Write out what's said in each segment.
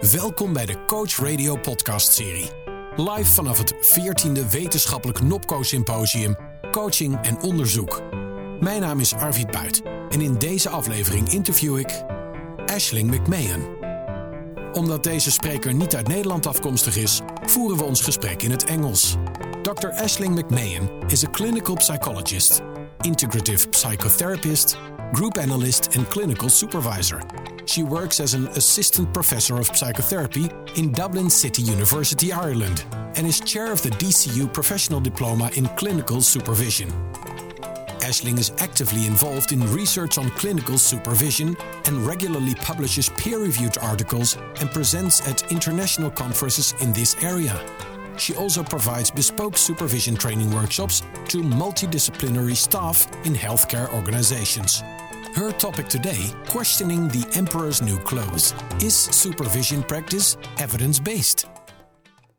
Welkom bij de Coach Radio podcast serie. Live vanaf het 14e wetenschappelijk Nopco Symposium Coaching en Onderzoek. Mijn naam is Arvid Buit en in deze aflevering interview ik Ashling McMahon. Omdat deze spreker niet uit Nederland afkomstig is, voeren we ons gesprek in het Engels. Dr. Ashling McMahon is a clinical psychologist, integrative psychotherapist, group analyst and clinical supervisor. She works as an assistant professor of psychotherapy in Dublin City University, Ireland, and is chair of the DCU Professional Diploma in Clinical Supervision. Aisling is actively involved in research on clinical supervision and regularly publishes peer reviewed articles and presents at international conferences in this area. She also provides bespoke supervision training workshops to multidisciplinary staff in healthcare organizations. Her topic today questioning the emperor's new clothes. Is supervision practice evidence based?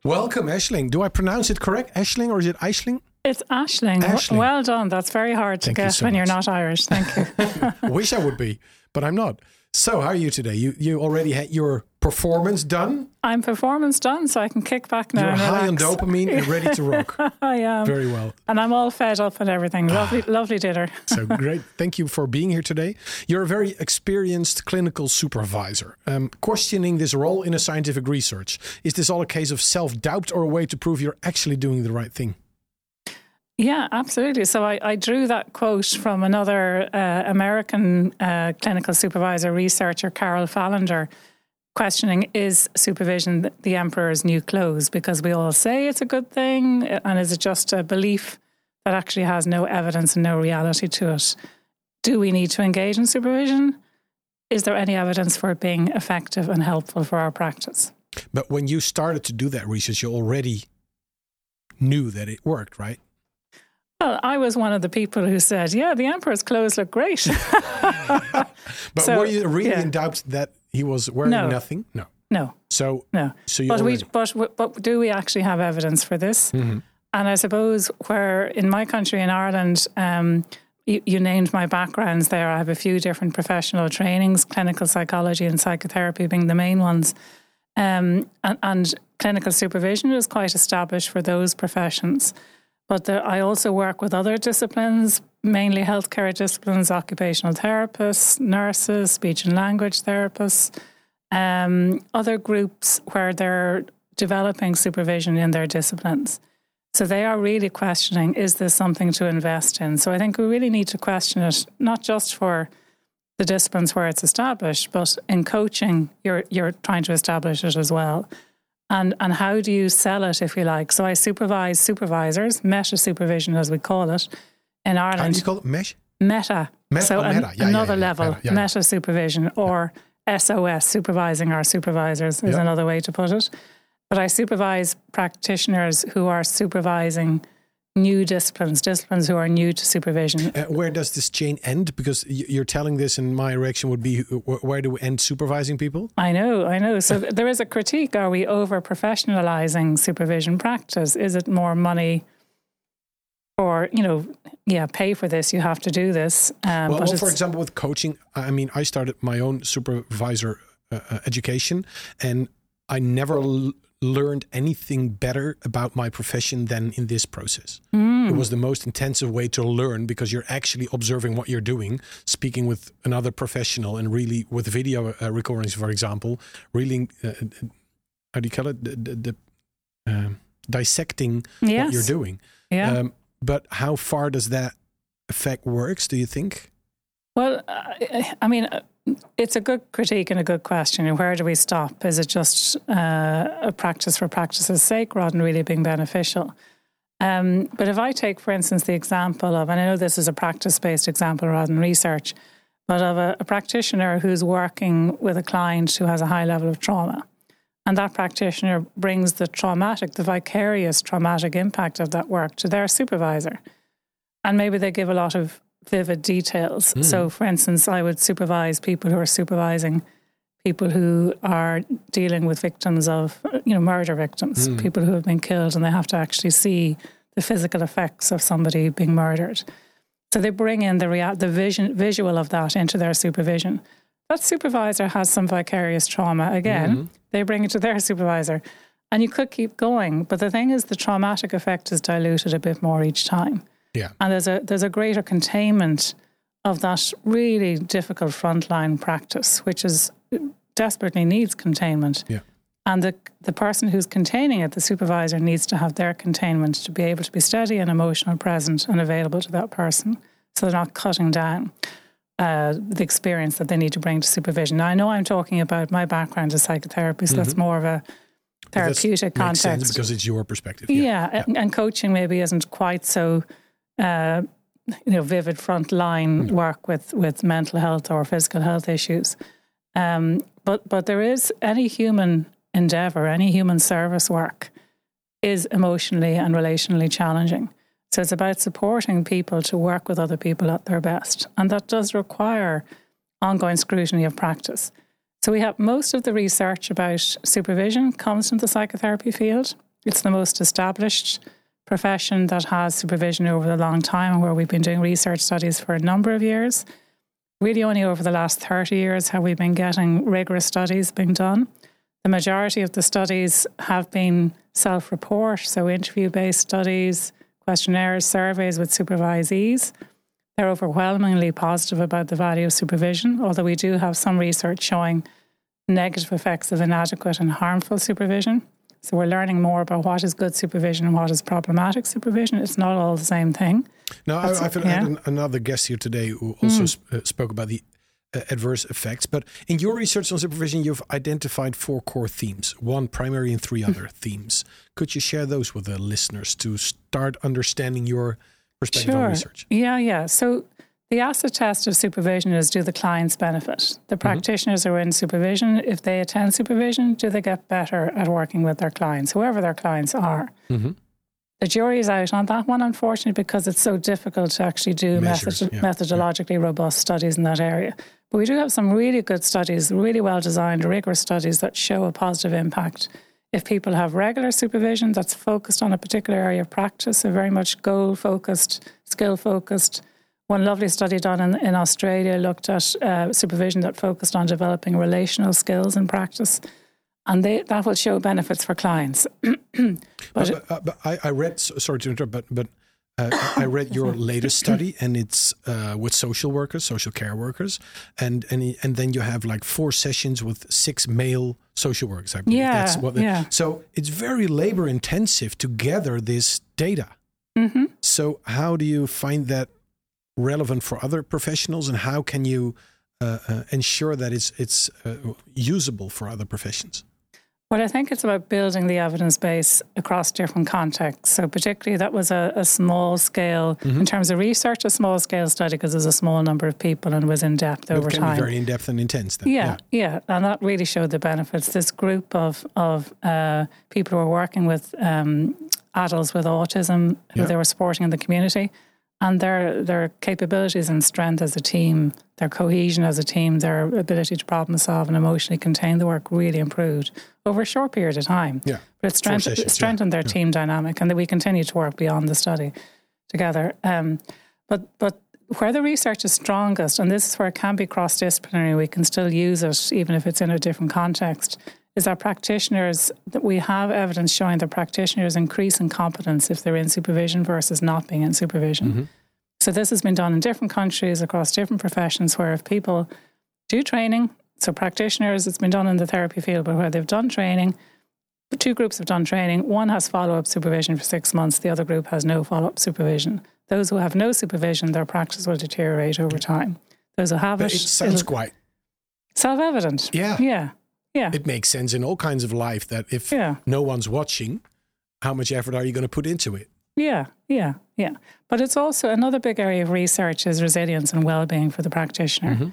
Welcome, Ashling. Do I pronounce it correct? Ashling or is it Aisling? It's Ashling. Ashling. Well done. That's very hard to Thank you so when you're not Irish. Thank you. I wish I would be, but I'm not. So, how are you today? You you already had your performance done. I'm performance done, so I can kick back now. You're high on relax. dopamine and ready to rock. I am. Very well. and I'm all fed up and everything. Lovely, lovely dinner. So great. Thank you for being here today. You're a very experienced clinical supervisor. Um, questioning this role in a scientific research. Is this all a case of self doubt or a way to prove you're actually doing the right thing? Yeah, absolutely. So I, I drew that quote from another uh, American uh, clinical supervisor researcher, Carol Falender, questioning is supervision the emperor's new clothes? Because we all say it's a good thing, eh, and is it just a belief that actually has no evidence and no reality to it? Do we need to engage in supervision? Is there any evidence for it being effective and helpful for our practice? But when you started to do that research, you already knew that it worked, right? Well, I was one of the people who said, "Yeah, the emperor's clothes look great." But So, were you really yeah. in doubt that he was wearing No. nothing? No. no, So, no. so you but we, but but do we actually have evidence for this? Mm-hmm. And I suppose where in my country in Ireland, um, you, you named my backgrounds there. I have a few different professional trainings, clinical psychology and psychotherapy being the main ones, um, and, and clinical supervision is quite established for those professions. But there, I also work with other disciplines, mainly healthcare disciplines, occupational therapists, nurses, speech and language therapists, um, other groups where they're developing supervision in their disciplines. So they are really questioning is this something to invest in? So I think we really need to question it, not just for the disciplines where it's established, but in coaching, you're you're trying to establish it as well. And and how do you sell it, if you like? So I supervise supervisors, meta supervision as we call it, in how do Ireland. you call it? Mesh? Meta. Meta- so oh, meta. Yeah, another yeah, level, Meta, meta, supervision, or SOS, supervising our supervisors, is another way to put it. But I supervise practitioners who are supervising new disciplines, disciplines who are new to supervision. Uh, where does this chain end? Because you're telling this, and my reaction would be, where do we end supervising people? I know, I know. So there is a critique. Are we over professionalizing supervision practice? Is it more money? Or, you know, yeah, pay for this, you have to do this. Um, Well, but well, for example, with coaching, I mean, I started my own supervisor uh, uh, education, and I never l- learned anything better about my profession than in this process. Hmm. It was the most intensive way to learn because you're actually observing what you're doing, speaking with another professional, and really with video uh, recordings, for example, really, uh, how do you call it? The, the, the, dissecting what you're doing. yeah. Um, but how far does that effect works? Do you think? Well, I, I mean, it's a good critique and a good question. And where do we stop? Is it just uh, a practice for practice's sake rather than really being beneficial? Um, but if I take, for instance, the example of, and I know this is a practice based example rather than research, but of a, a practitioner who's working with a client who has a high level of trauma. And that practitioner brings the traumatic, the vicarious traumatic impact of that work to their supervisor. And maybe they give a lot of vivid details. Hmm. So, for instance, I would supervise people who are supervising people who are dealing with victims of, you know, murder victims, hmm. people who have been killed and they have to actually see the physical effects of somebody being murdered. So they bring in the rea- the vision visual of that into their supervision. That supervisor has some vicarious trauma again, mm-hmm. they bring it to their supervisor. And you could keep going. But the thing is, the traumatic effect is diluted a bit more each time. Yeah. And there's a, there's a greater containment of that really difficult frontline practice, which is desperately needs containment. Yeah. And the, the person who's containing it, the supervisor, needs to have their containment to be able to be steady and emotional, present, and available to that person. So they're not cutting down uh, the experience that they need to bring to supervision. Now, I know I'm talking about my background as psychotherapy, so mm-hmm. that's more of a therapeutic context. Because it's your perspective. Yeah, yeah, yeah. And, and, coaching maybe isn't quite so. Uh, you know, vivid frontline mm. work with, with mental health or physical health issues. Um, but but there is any human endeavor, any human service work is emotionally and relationally challenging. So it's about supporting people to work with other people at their best. And that does require ongoing scrutiny of practice. So we have most of the research about supervision comes from the psychotherapy field. It's the most established profession that has supervision over a long time and where we've been doing research studies for a number of years. Really only over the last 30 years have we been getting rigorous studies being done. The majority of the studies have been self report, so interview based studies, questionnaires, surveys with supervisees. They're overwhelmingly positive about the value of supervision, although we do have some research showing negative effects of inadequate and harmful supervision. So we're learning more about what is good supervision and what is problematic supervision. It's not all the same thing. Now, I, have yeah. had another guest here today who also mm. sp- uh, spoke about the uh, adverse effects. But in your research on supervision, you've identified four core themes, one primary and three other themes. Could you share those with the listeners to start understanding your perspective sure. on research? Yeah, yeah. So the acid test of supervision is do the clients benefit? The mm-hmm. practitioners mm-hmm. are in supervision. If they attend supervision, do they get better at working with their clients, whoever their clients are? Mm-hmm. The jury is out on that one, unfortunately, because it's so difficult to actually do Measures, method- yeah, methodologically yeah. robust studies in that area. But we do have some really good studies, really well designed, rigorous studies that show a positive impact. If people have regular supervision that's focused on a particular area of practice, a very much goal focused, skill focused. One lovely study done in, in Australia looked at uh, supervision that focused on developing relational skills in practice and they, that will show benefits for clients. but, but, uh, but I, I, read, sorry to interrupt, but, but uh, I read your latest study, and it's uh, with social workers, social care workers, and and and then you have like four sessions with six male social workers. I believe yeah, that's what. The, yeah. So it's very labor intensive to gather this data. Mm-hmm. So how do you find that relevant for other professionals, and how can you uh, uh ensure that it's it's uh, usable for other professions? Well, I think it's about building the evidence base across different contexts. So, particularly, that was a, a small scale, mm-hmm. in terms of research, a small scale study because there's a small number of people and was in depth over it can time. Be very in depth and intense. Then. Yeah, yeah, yeah, and that really showed the benefits. This group of of uh, people who were working with um, adults with autism, who yeah. they were supporting in the community, and their their capabilities and strength as a team, their cohesion as a team, their ability to problem solve and emotionally contain the work really improved over a short period of time. Yeah, but it strengthened, sessions, strengthened yeah. their yeah. team dynamic, and that we continue to work beyond the study together. Um, but but where the research is strongest, and this is where it can be cross disciplinary, we can still use it even if it's in a different context is our practitioners that we have evidence showing that practitioners increase in competence if they're in supervision versus not being in supervision. Mm-hmm. So this has been done in different countries across different professions where if people do training, so practitioners, it's been done in the therapy field, but where they've done training, two groups have done training. One has follow up supervision for six months, the other group has no follow up supervision. Those who have no supervision, their practice will deteriorate over time. Those who have but it, it sounds quite self evident. Yeah. Yeah. Yeah. It makes sense in all kinds of life that if yeah. no one's watching, how much effort are you going to put into it? Yeah, yeah, yeah. But it's also another big area of research is resilience and well-being for the practitioner. Mm-hmm.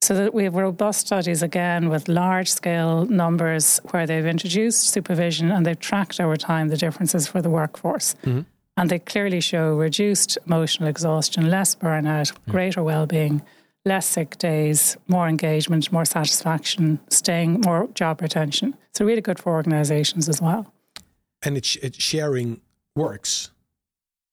So that we have robust studies again with large scale numbers where they've introduced supervision and they've tracked over time the differences for the workforce. Mm-hmm. And they clearly show reduced emotional exhaustion, less burnout, mm-hmm. greater well-being less sick days, more engagement, more satisfaction, staying, more job retention. So really good for organizations as well. And it's, it's sharing works,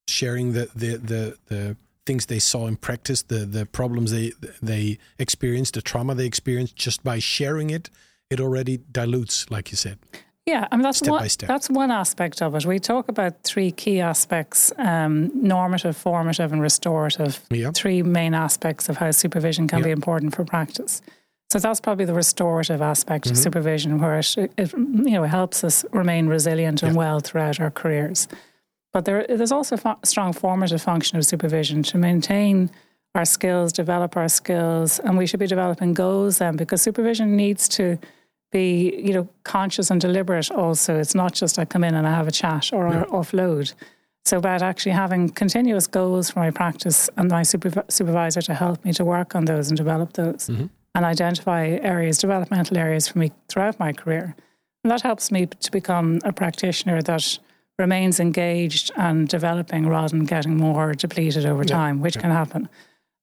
sharing the, the, the, the things they saw in practice, the, the problems they, they experienced, the trauma they experienced just by sharing it it already dilutes, like you said. Yeah, I mean that's one, that's one aspect of it. We talk about three key aspects: um, normative, formative, and restorative. Yeah. Three main aspects of how supervision can Yeah. be important for practice. So that's probably the restorative aspect Mm-hmm. of supervision, where it, it you know helps us remain resilient and Yeah. well throughout our careers. But there, there's also a strong formative function of supervision to maintain our skills, develop our skills, and we should be developing goals then because supervision needs to be, you know, conscious and deliberate also. It's not just I come in and I have a chat or I offload. So about actually having continuous goals for my practice and my superv- supervisor to help me to work on those and develop those mm-hmm. and identify areas, developmental areas for me throughout my career. And that helps me to become a practitioner that remains engaged and developing rather than getting more depleted over time, which can happen.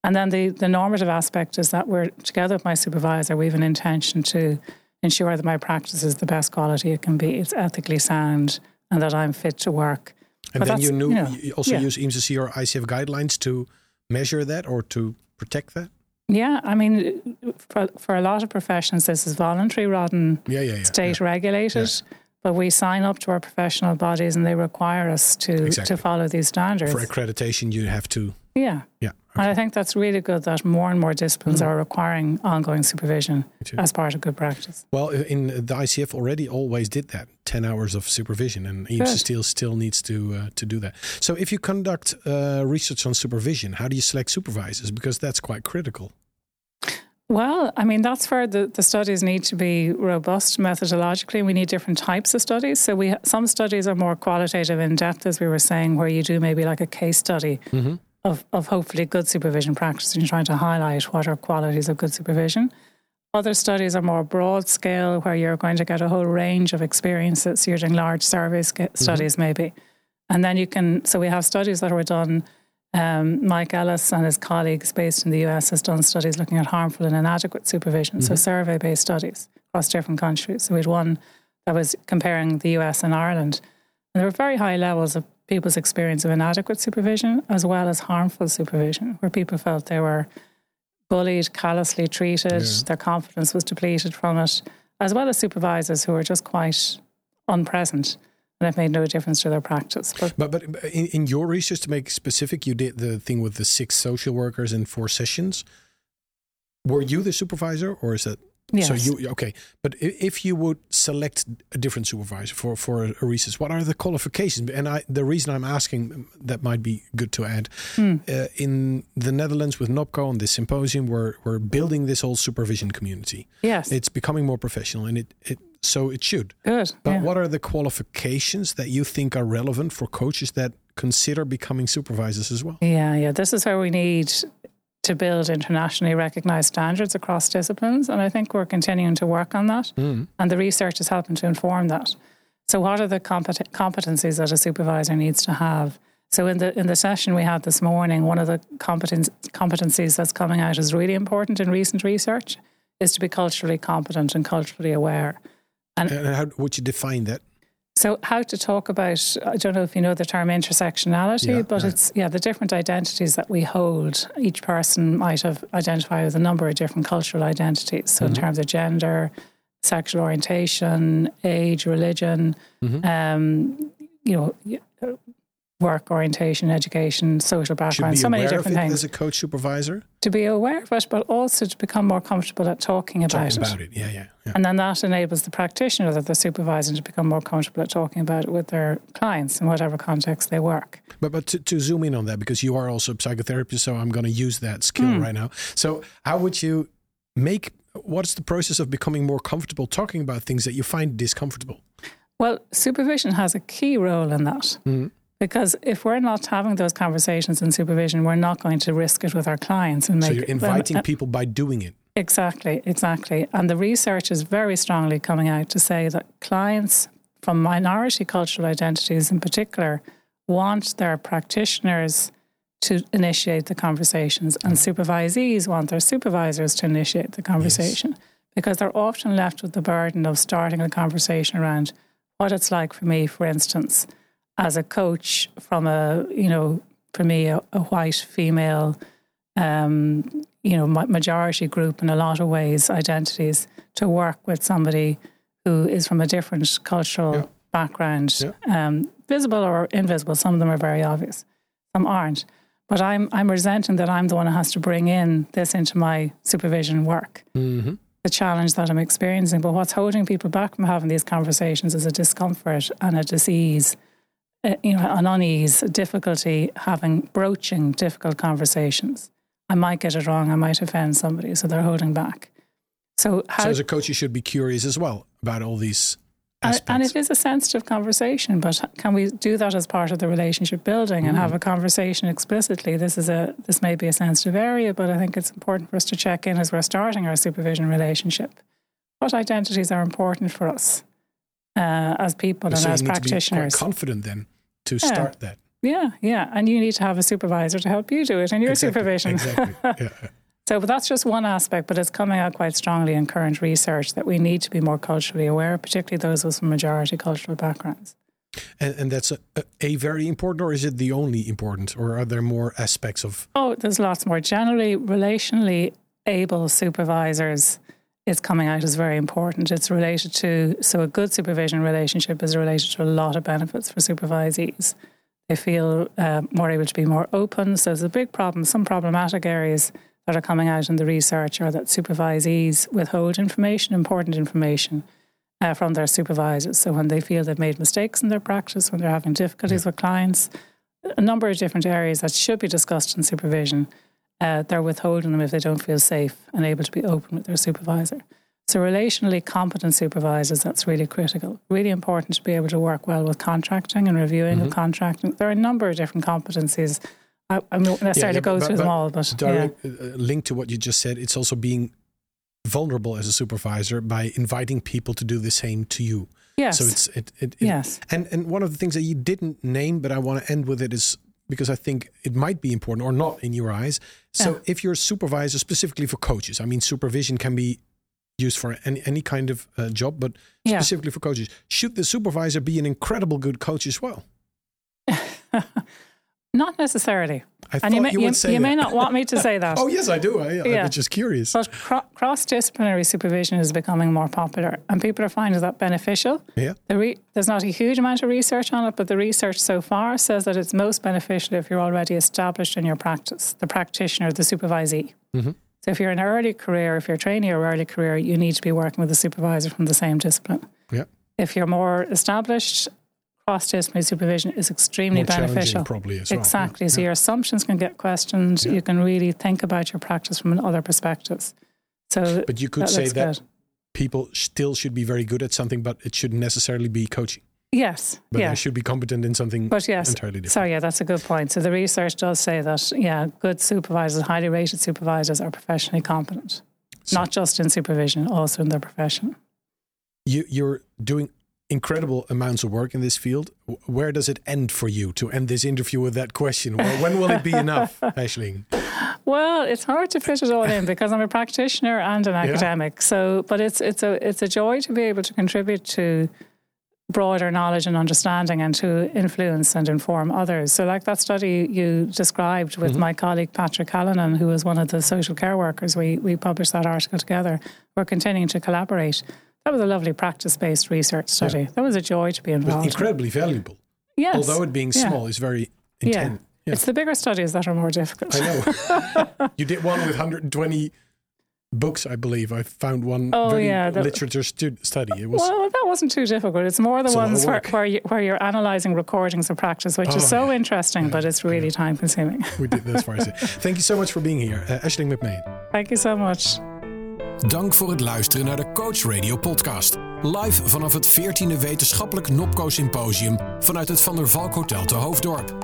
And then the, the normative aspect is that we're together with my supervisor, we have an intention to ensure that my practice is the best quality it can be. It's ethically sound and that I'm fit to work. And But then you, knew, you know, you also yeah. use EMCC or ICF guidelines to measure that or to protect that? Yeah, I mean, for, for a lot of professions, this is voluntary rather than Yeah, yeah, yeah. state regulated. But we sign up to our professional bodies and they require us to, Exactly. to follow these standards. For accreditation, you have to. Yeah. Yeah. And I think that's really good that more and more disciplines are requiring ongoing supervision as part of good practice. Well, in the ICF already always did that. Ten hours of supervision, and EMCC still still needs to uh, to do that. So, if you conduct uh, research on supervision, how do you select supervisors? Because that's quite critical. Well, I mean, that's where the, the studies need to be robust methodologically. We need different types of studies. So we some studies are more qualitative in depth, as we were saying, where you do maybe like a case study mm-hmm. of, of hopefully good supervision practice and you're trying to highlight what are qualities of good supervision. Other studies are more broad scale, where you're going to get a whole range of experiences. So you're doing large survey sca- mm-hmm. studies, maybe. And then you can, so we have studies that were done. Um, Mike Ellis and his colleagues based in the US has done studies looking at harmful and inadequate supervision, so survey based studies across different countries. So we had one that was comparing the US and Ireland. And there were very high levels of people's experience of inadequate supervision as well as harmful supervision, where people felt they were bullied, callously treated, their confidence was depleted from it, as well as supervisors who were just quite unpresent and it made no difference to their practice. But But but in, in your research, to make specific, you did the thing with the six social workers in four sessions. Were you the supervisor, or is that yes. so? You okay? But if you would select a different supervisor for for a research, what are the qualifications? And I, the reason I'm asking that might be good to add. Hmm. Uh, in the Netherlands with NOBCO and this symposium, we're we're building this whole supervision community. yes, It's becoming more professional, and it it so it should. good. But yeah. what are the qualifications that you think are relevant for coaches that consider becoming supervisors as well? Yeah, yeah. This is where we need to build internationally recognized standards across disciplines. And I think we're continuing to work on that. Mm. And the research is helping to inform that. So, what are the compet- competencies that a supervisor needs to have? So, in the in the session we had this morning, one of the competence, competencies that's coming out is really important in recent research is to be culturally competent and culturally aware. And how would you define that? So, how to talk about, I don't know if you know the term intersectionality, Yeah, but yeah. it's, yeah, the different identities that we hold. Each person might have identified with a number of different cultural identities. So, Mm-hmm. in terms of gender, sexual orientation, age, religion, Mm-hmm. um, you know, work orientation, education, social background, so many different things. as a coach supervisor. to be aware of it, but also to become more comfortable at talking about Talking it. about it, yeah, yeah, yeah. And then that enables the practitioner that they're supervising to become more comfortable at talking about it with their clients in whatever context they work. But but to, to zoom in on that because you are also a psychotherapist, so I'm going to use that skill Hmm. right now. So how would you make? What's the process of becoming more comfortable talking about things that you find discomfortable? Well, supervision has a key role in that. Mm-hmm. Because if we're not having those conversations in supervision, we're not going to risk it with our clients and make So you're inviting and- people by doing it. Exactly, exactly. And the research is very strongly coming out to say that clients from minority cultural identities in particular want their practitioners to initiate the conversations and mm. supervisees want their supervisors to initiate the conversation because they're often left with the burden of starting a conversation around what it's like for me, for instance, as a coach from a, you know, for me, a, a white female um, you know, majority group in a lot of ways, identities, to work with somebody who is from a different cultural yeah. background, yeah. Um, visible or invisible. Some of them are very obvious, some aren't. But I'm I'm resenting that I'm the one who has to bring in this into my supervision work. Mm-hmm. The challenge that I'm experiencing, but what's holding people back from having these conversations is a discomfort and a disease, uh, you know, an unease, difficulty having broaching difficult conversations. I might get it wrong, I might offend somebody, so they're holding back. So, how, so as a coach, you should be curious as well about all these aspects. And it is a sensitive conversation, but can we do that as part of the relationship building and mm. have a conversation explicitly? This is a this may be a sensitive area, but I think it's important for us to check in as we're starting our supervision relationship. What identities are important for us uh, as people so and as practitioners? confident then to yeah. start that. Yeah, yeah. And you need to have a supervisor to help you do it in your exactly, supervision. Exactly. Yeah. so, but that's just one aspect, but it's coming out quite strongly in current research that we need to be more culturally aware, particularly those with majority cultural backgrounds. And, and that's a, a, very important, or is it the only important, or are there more aspects of? Oh, there's lots more. Generally, relationally able supervisors is coming out as very important. It's related to, so a good supervision relationship is related to a lot of benefits for supervisees. They feel uh, more able to be more open. So there's a big problem. Some problematic areas that are coming out in the research are that supervisees withhold information, important information, uh, from their supervisors. So when they feel they've made mistakes in their practice, when they're having difficulties yeah. with clients, a number of different areas that should be discussed in supervision, uh, they're withholding them if they don't feel safe and able to be open with their supervisor. So, relationally competent supervisors, that's really critical. Really important to be able to work well with contracting and reviewing mm-hmm. of contracting. There are a number of different competencies. I, I won't necessarily yeah, yeah, go but, through but them all, but. Direct, yeah. Uh, link to what you just said, it's also being vulnerable as a supervisor by inviting people to do the same to you. Yes. So it's it, it, it yes. And and one of the things that you didn't name, but I want to end with it is because I think it might be important or not in your eyes. So yeah. if you're a supervisor specifically for coaches, I mean supervision can be used for any, any kind of uh, job, but yeah. specifically for coaches. Should the supervisor be an incredible good coach as well? Not necessarily. I and you, may, you, you, you may not want me to say that. oh, yes, I do. I, yeah. I'm just curious. But cro- cross disciplinary supervision is becoming more popular, and people are finding that beneficial. Yeah. The re- there's not a huge amount of research on it, but the research so far says that it's most beneficial if you're already established in your practice, the practitioner, the supervisee. Mm-hmm. So if you're in an early career, if you're training or early career, you need to be working with a supervisor from the same discipline. Yeah. If you're more established, cross-disciplinary supervision is extremely more beneficial. Probably as exactly. Well. So yeah. your assumptions can get questioned. Yeah. You can really think about your practice from other perspectives. So, but you could that say that good. people still should be very good at something, but it shouldn't necessarily be coaching. Yes. But yeah. they should be competent in something but yes, entirely different. So, yeah, that's a good point. So, the research does say that, yeah, good supervisors, highly rated supervisors are professionally competent, so, not just in supervision, also in their profession. You, you're doing incredible amounts of work in this field. Where does it end for you to end this interview with that question? Well, when will it be enough, Aisling? Well, it's hard to fit it all in because I'm a practitioner and an academic. Yeah. So, but it's it's a it's a joy to be able to contribute to broader knowledge and understanding and to influence and inform others. So, like that study you described with mm-hmm. my colleague Patrick Hallinan, who was one of the social care workers, we, we published that article together. We're continuing to collaborate. That was a lovely practice based research study. Yeah. That was a joy to be involved. incredibly valuable. Yes. Although it being small yeah. is very intense. Yeah. yeah. It's the bigger studies that are more difficult. I know. you did one with 120 books, I believe. I found one oh, very yeah, that, literature stu- study. It was well, that wasn't too difficult. It's more the ones where, where, you, where you're analysing recordings of practice, which oh, is so yeah. interesting, yeah, but it's really time consuming. we did that's far. Thank you so much for being here, uh, Aisling McMahon. Thank you so much. Dank voor het luisteren naar de Coach Radio podcast. Live vanaf het 14e wetenschappelijk Nopco Symposium vanuit het Van der Valk Hotel te Hoofddorp.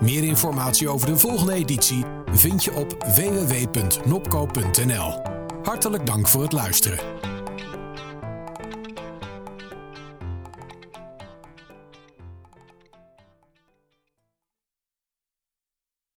Meer informatie over de volgende editie vind je op www.nopco.nl. Hartelijk dank voor het luisteren.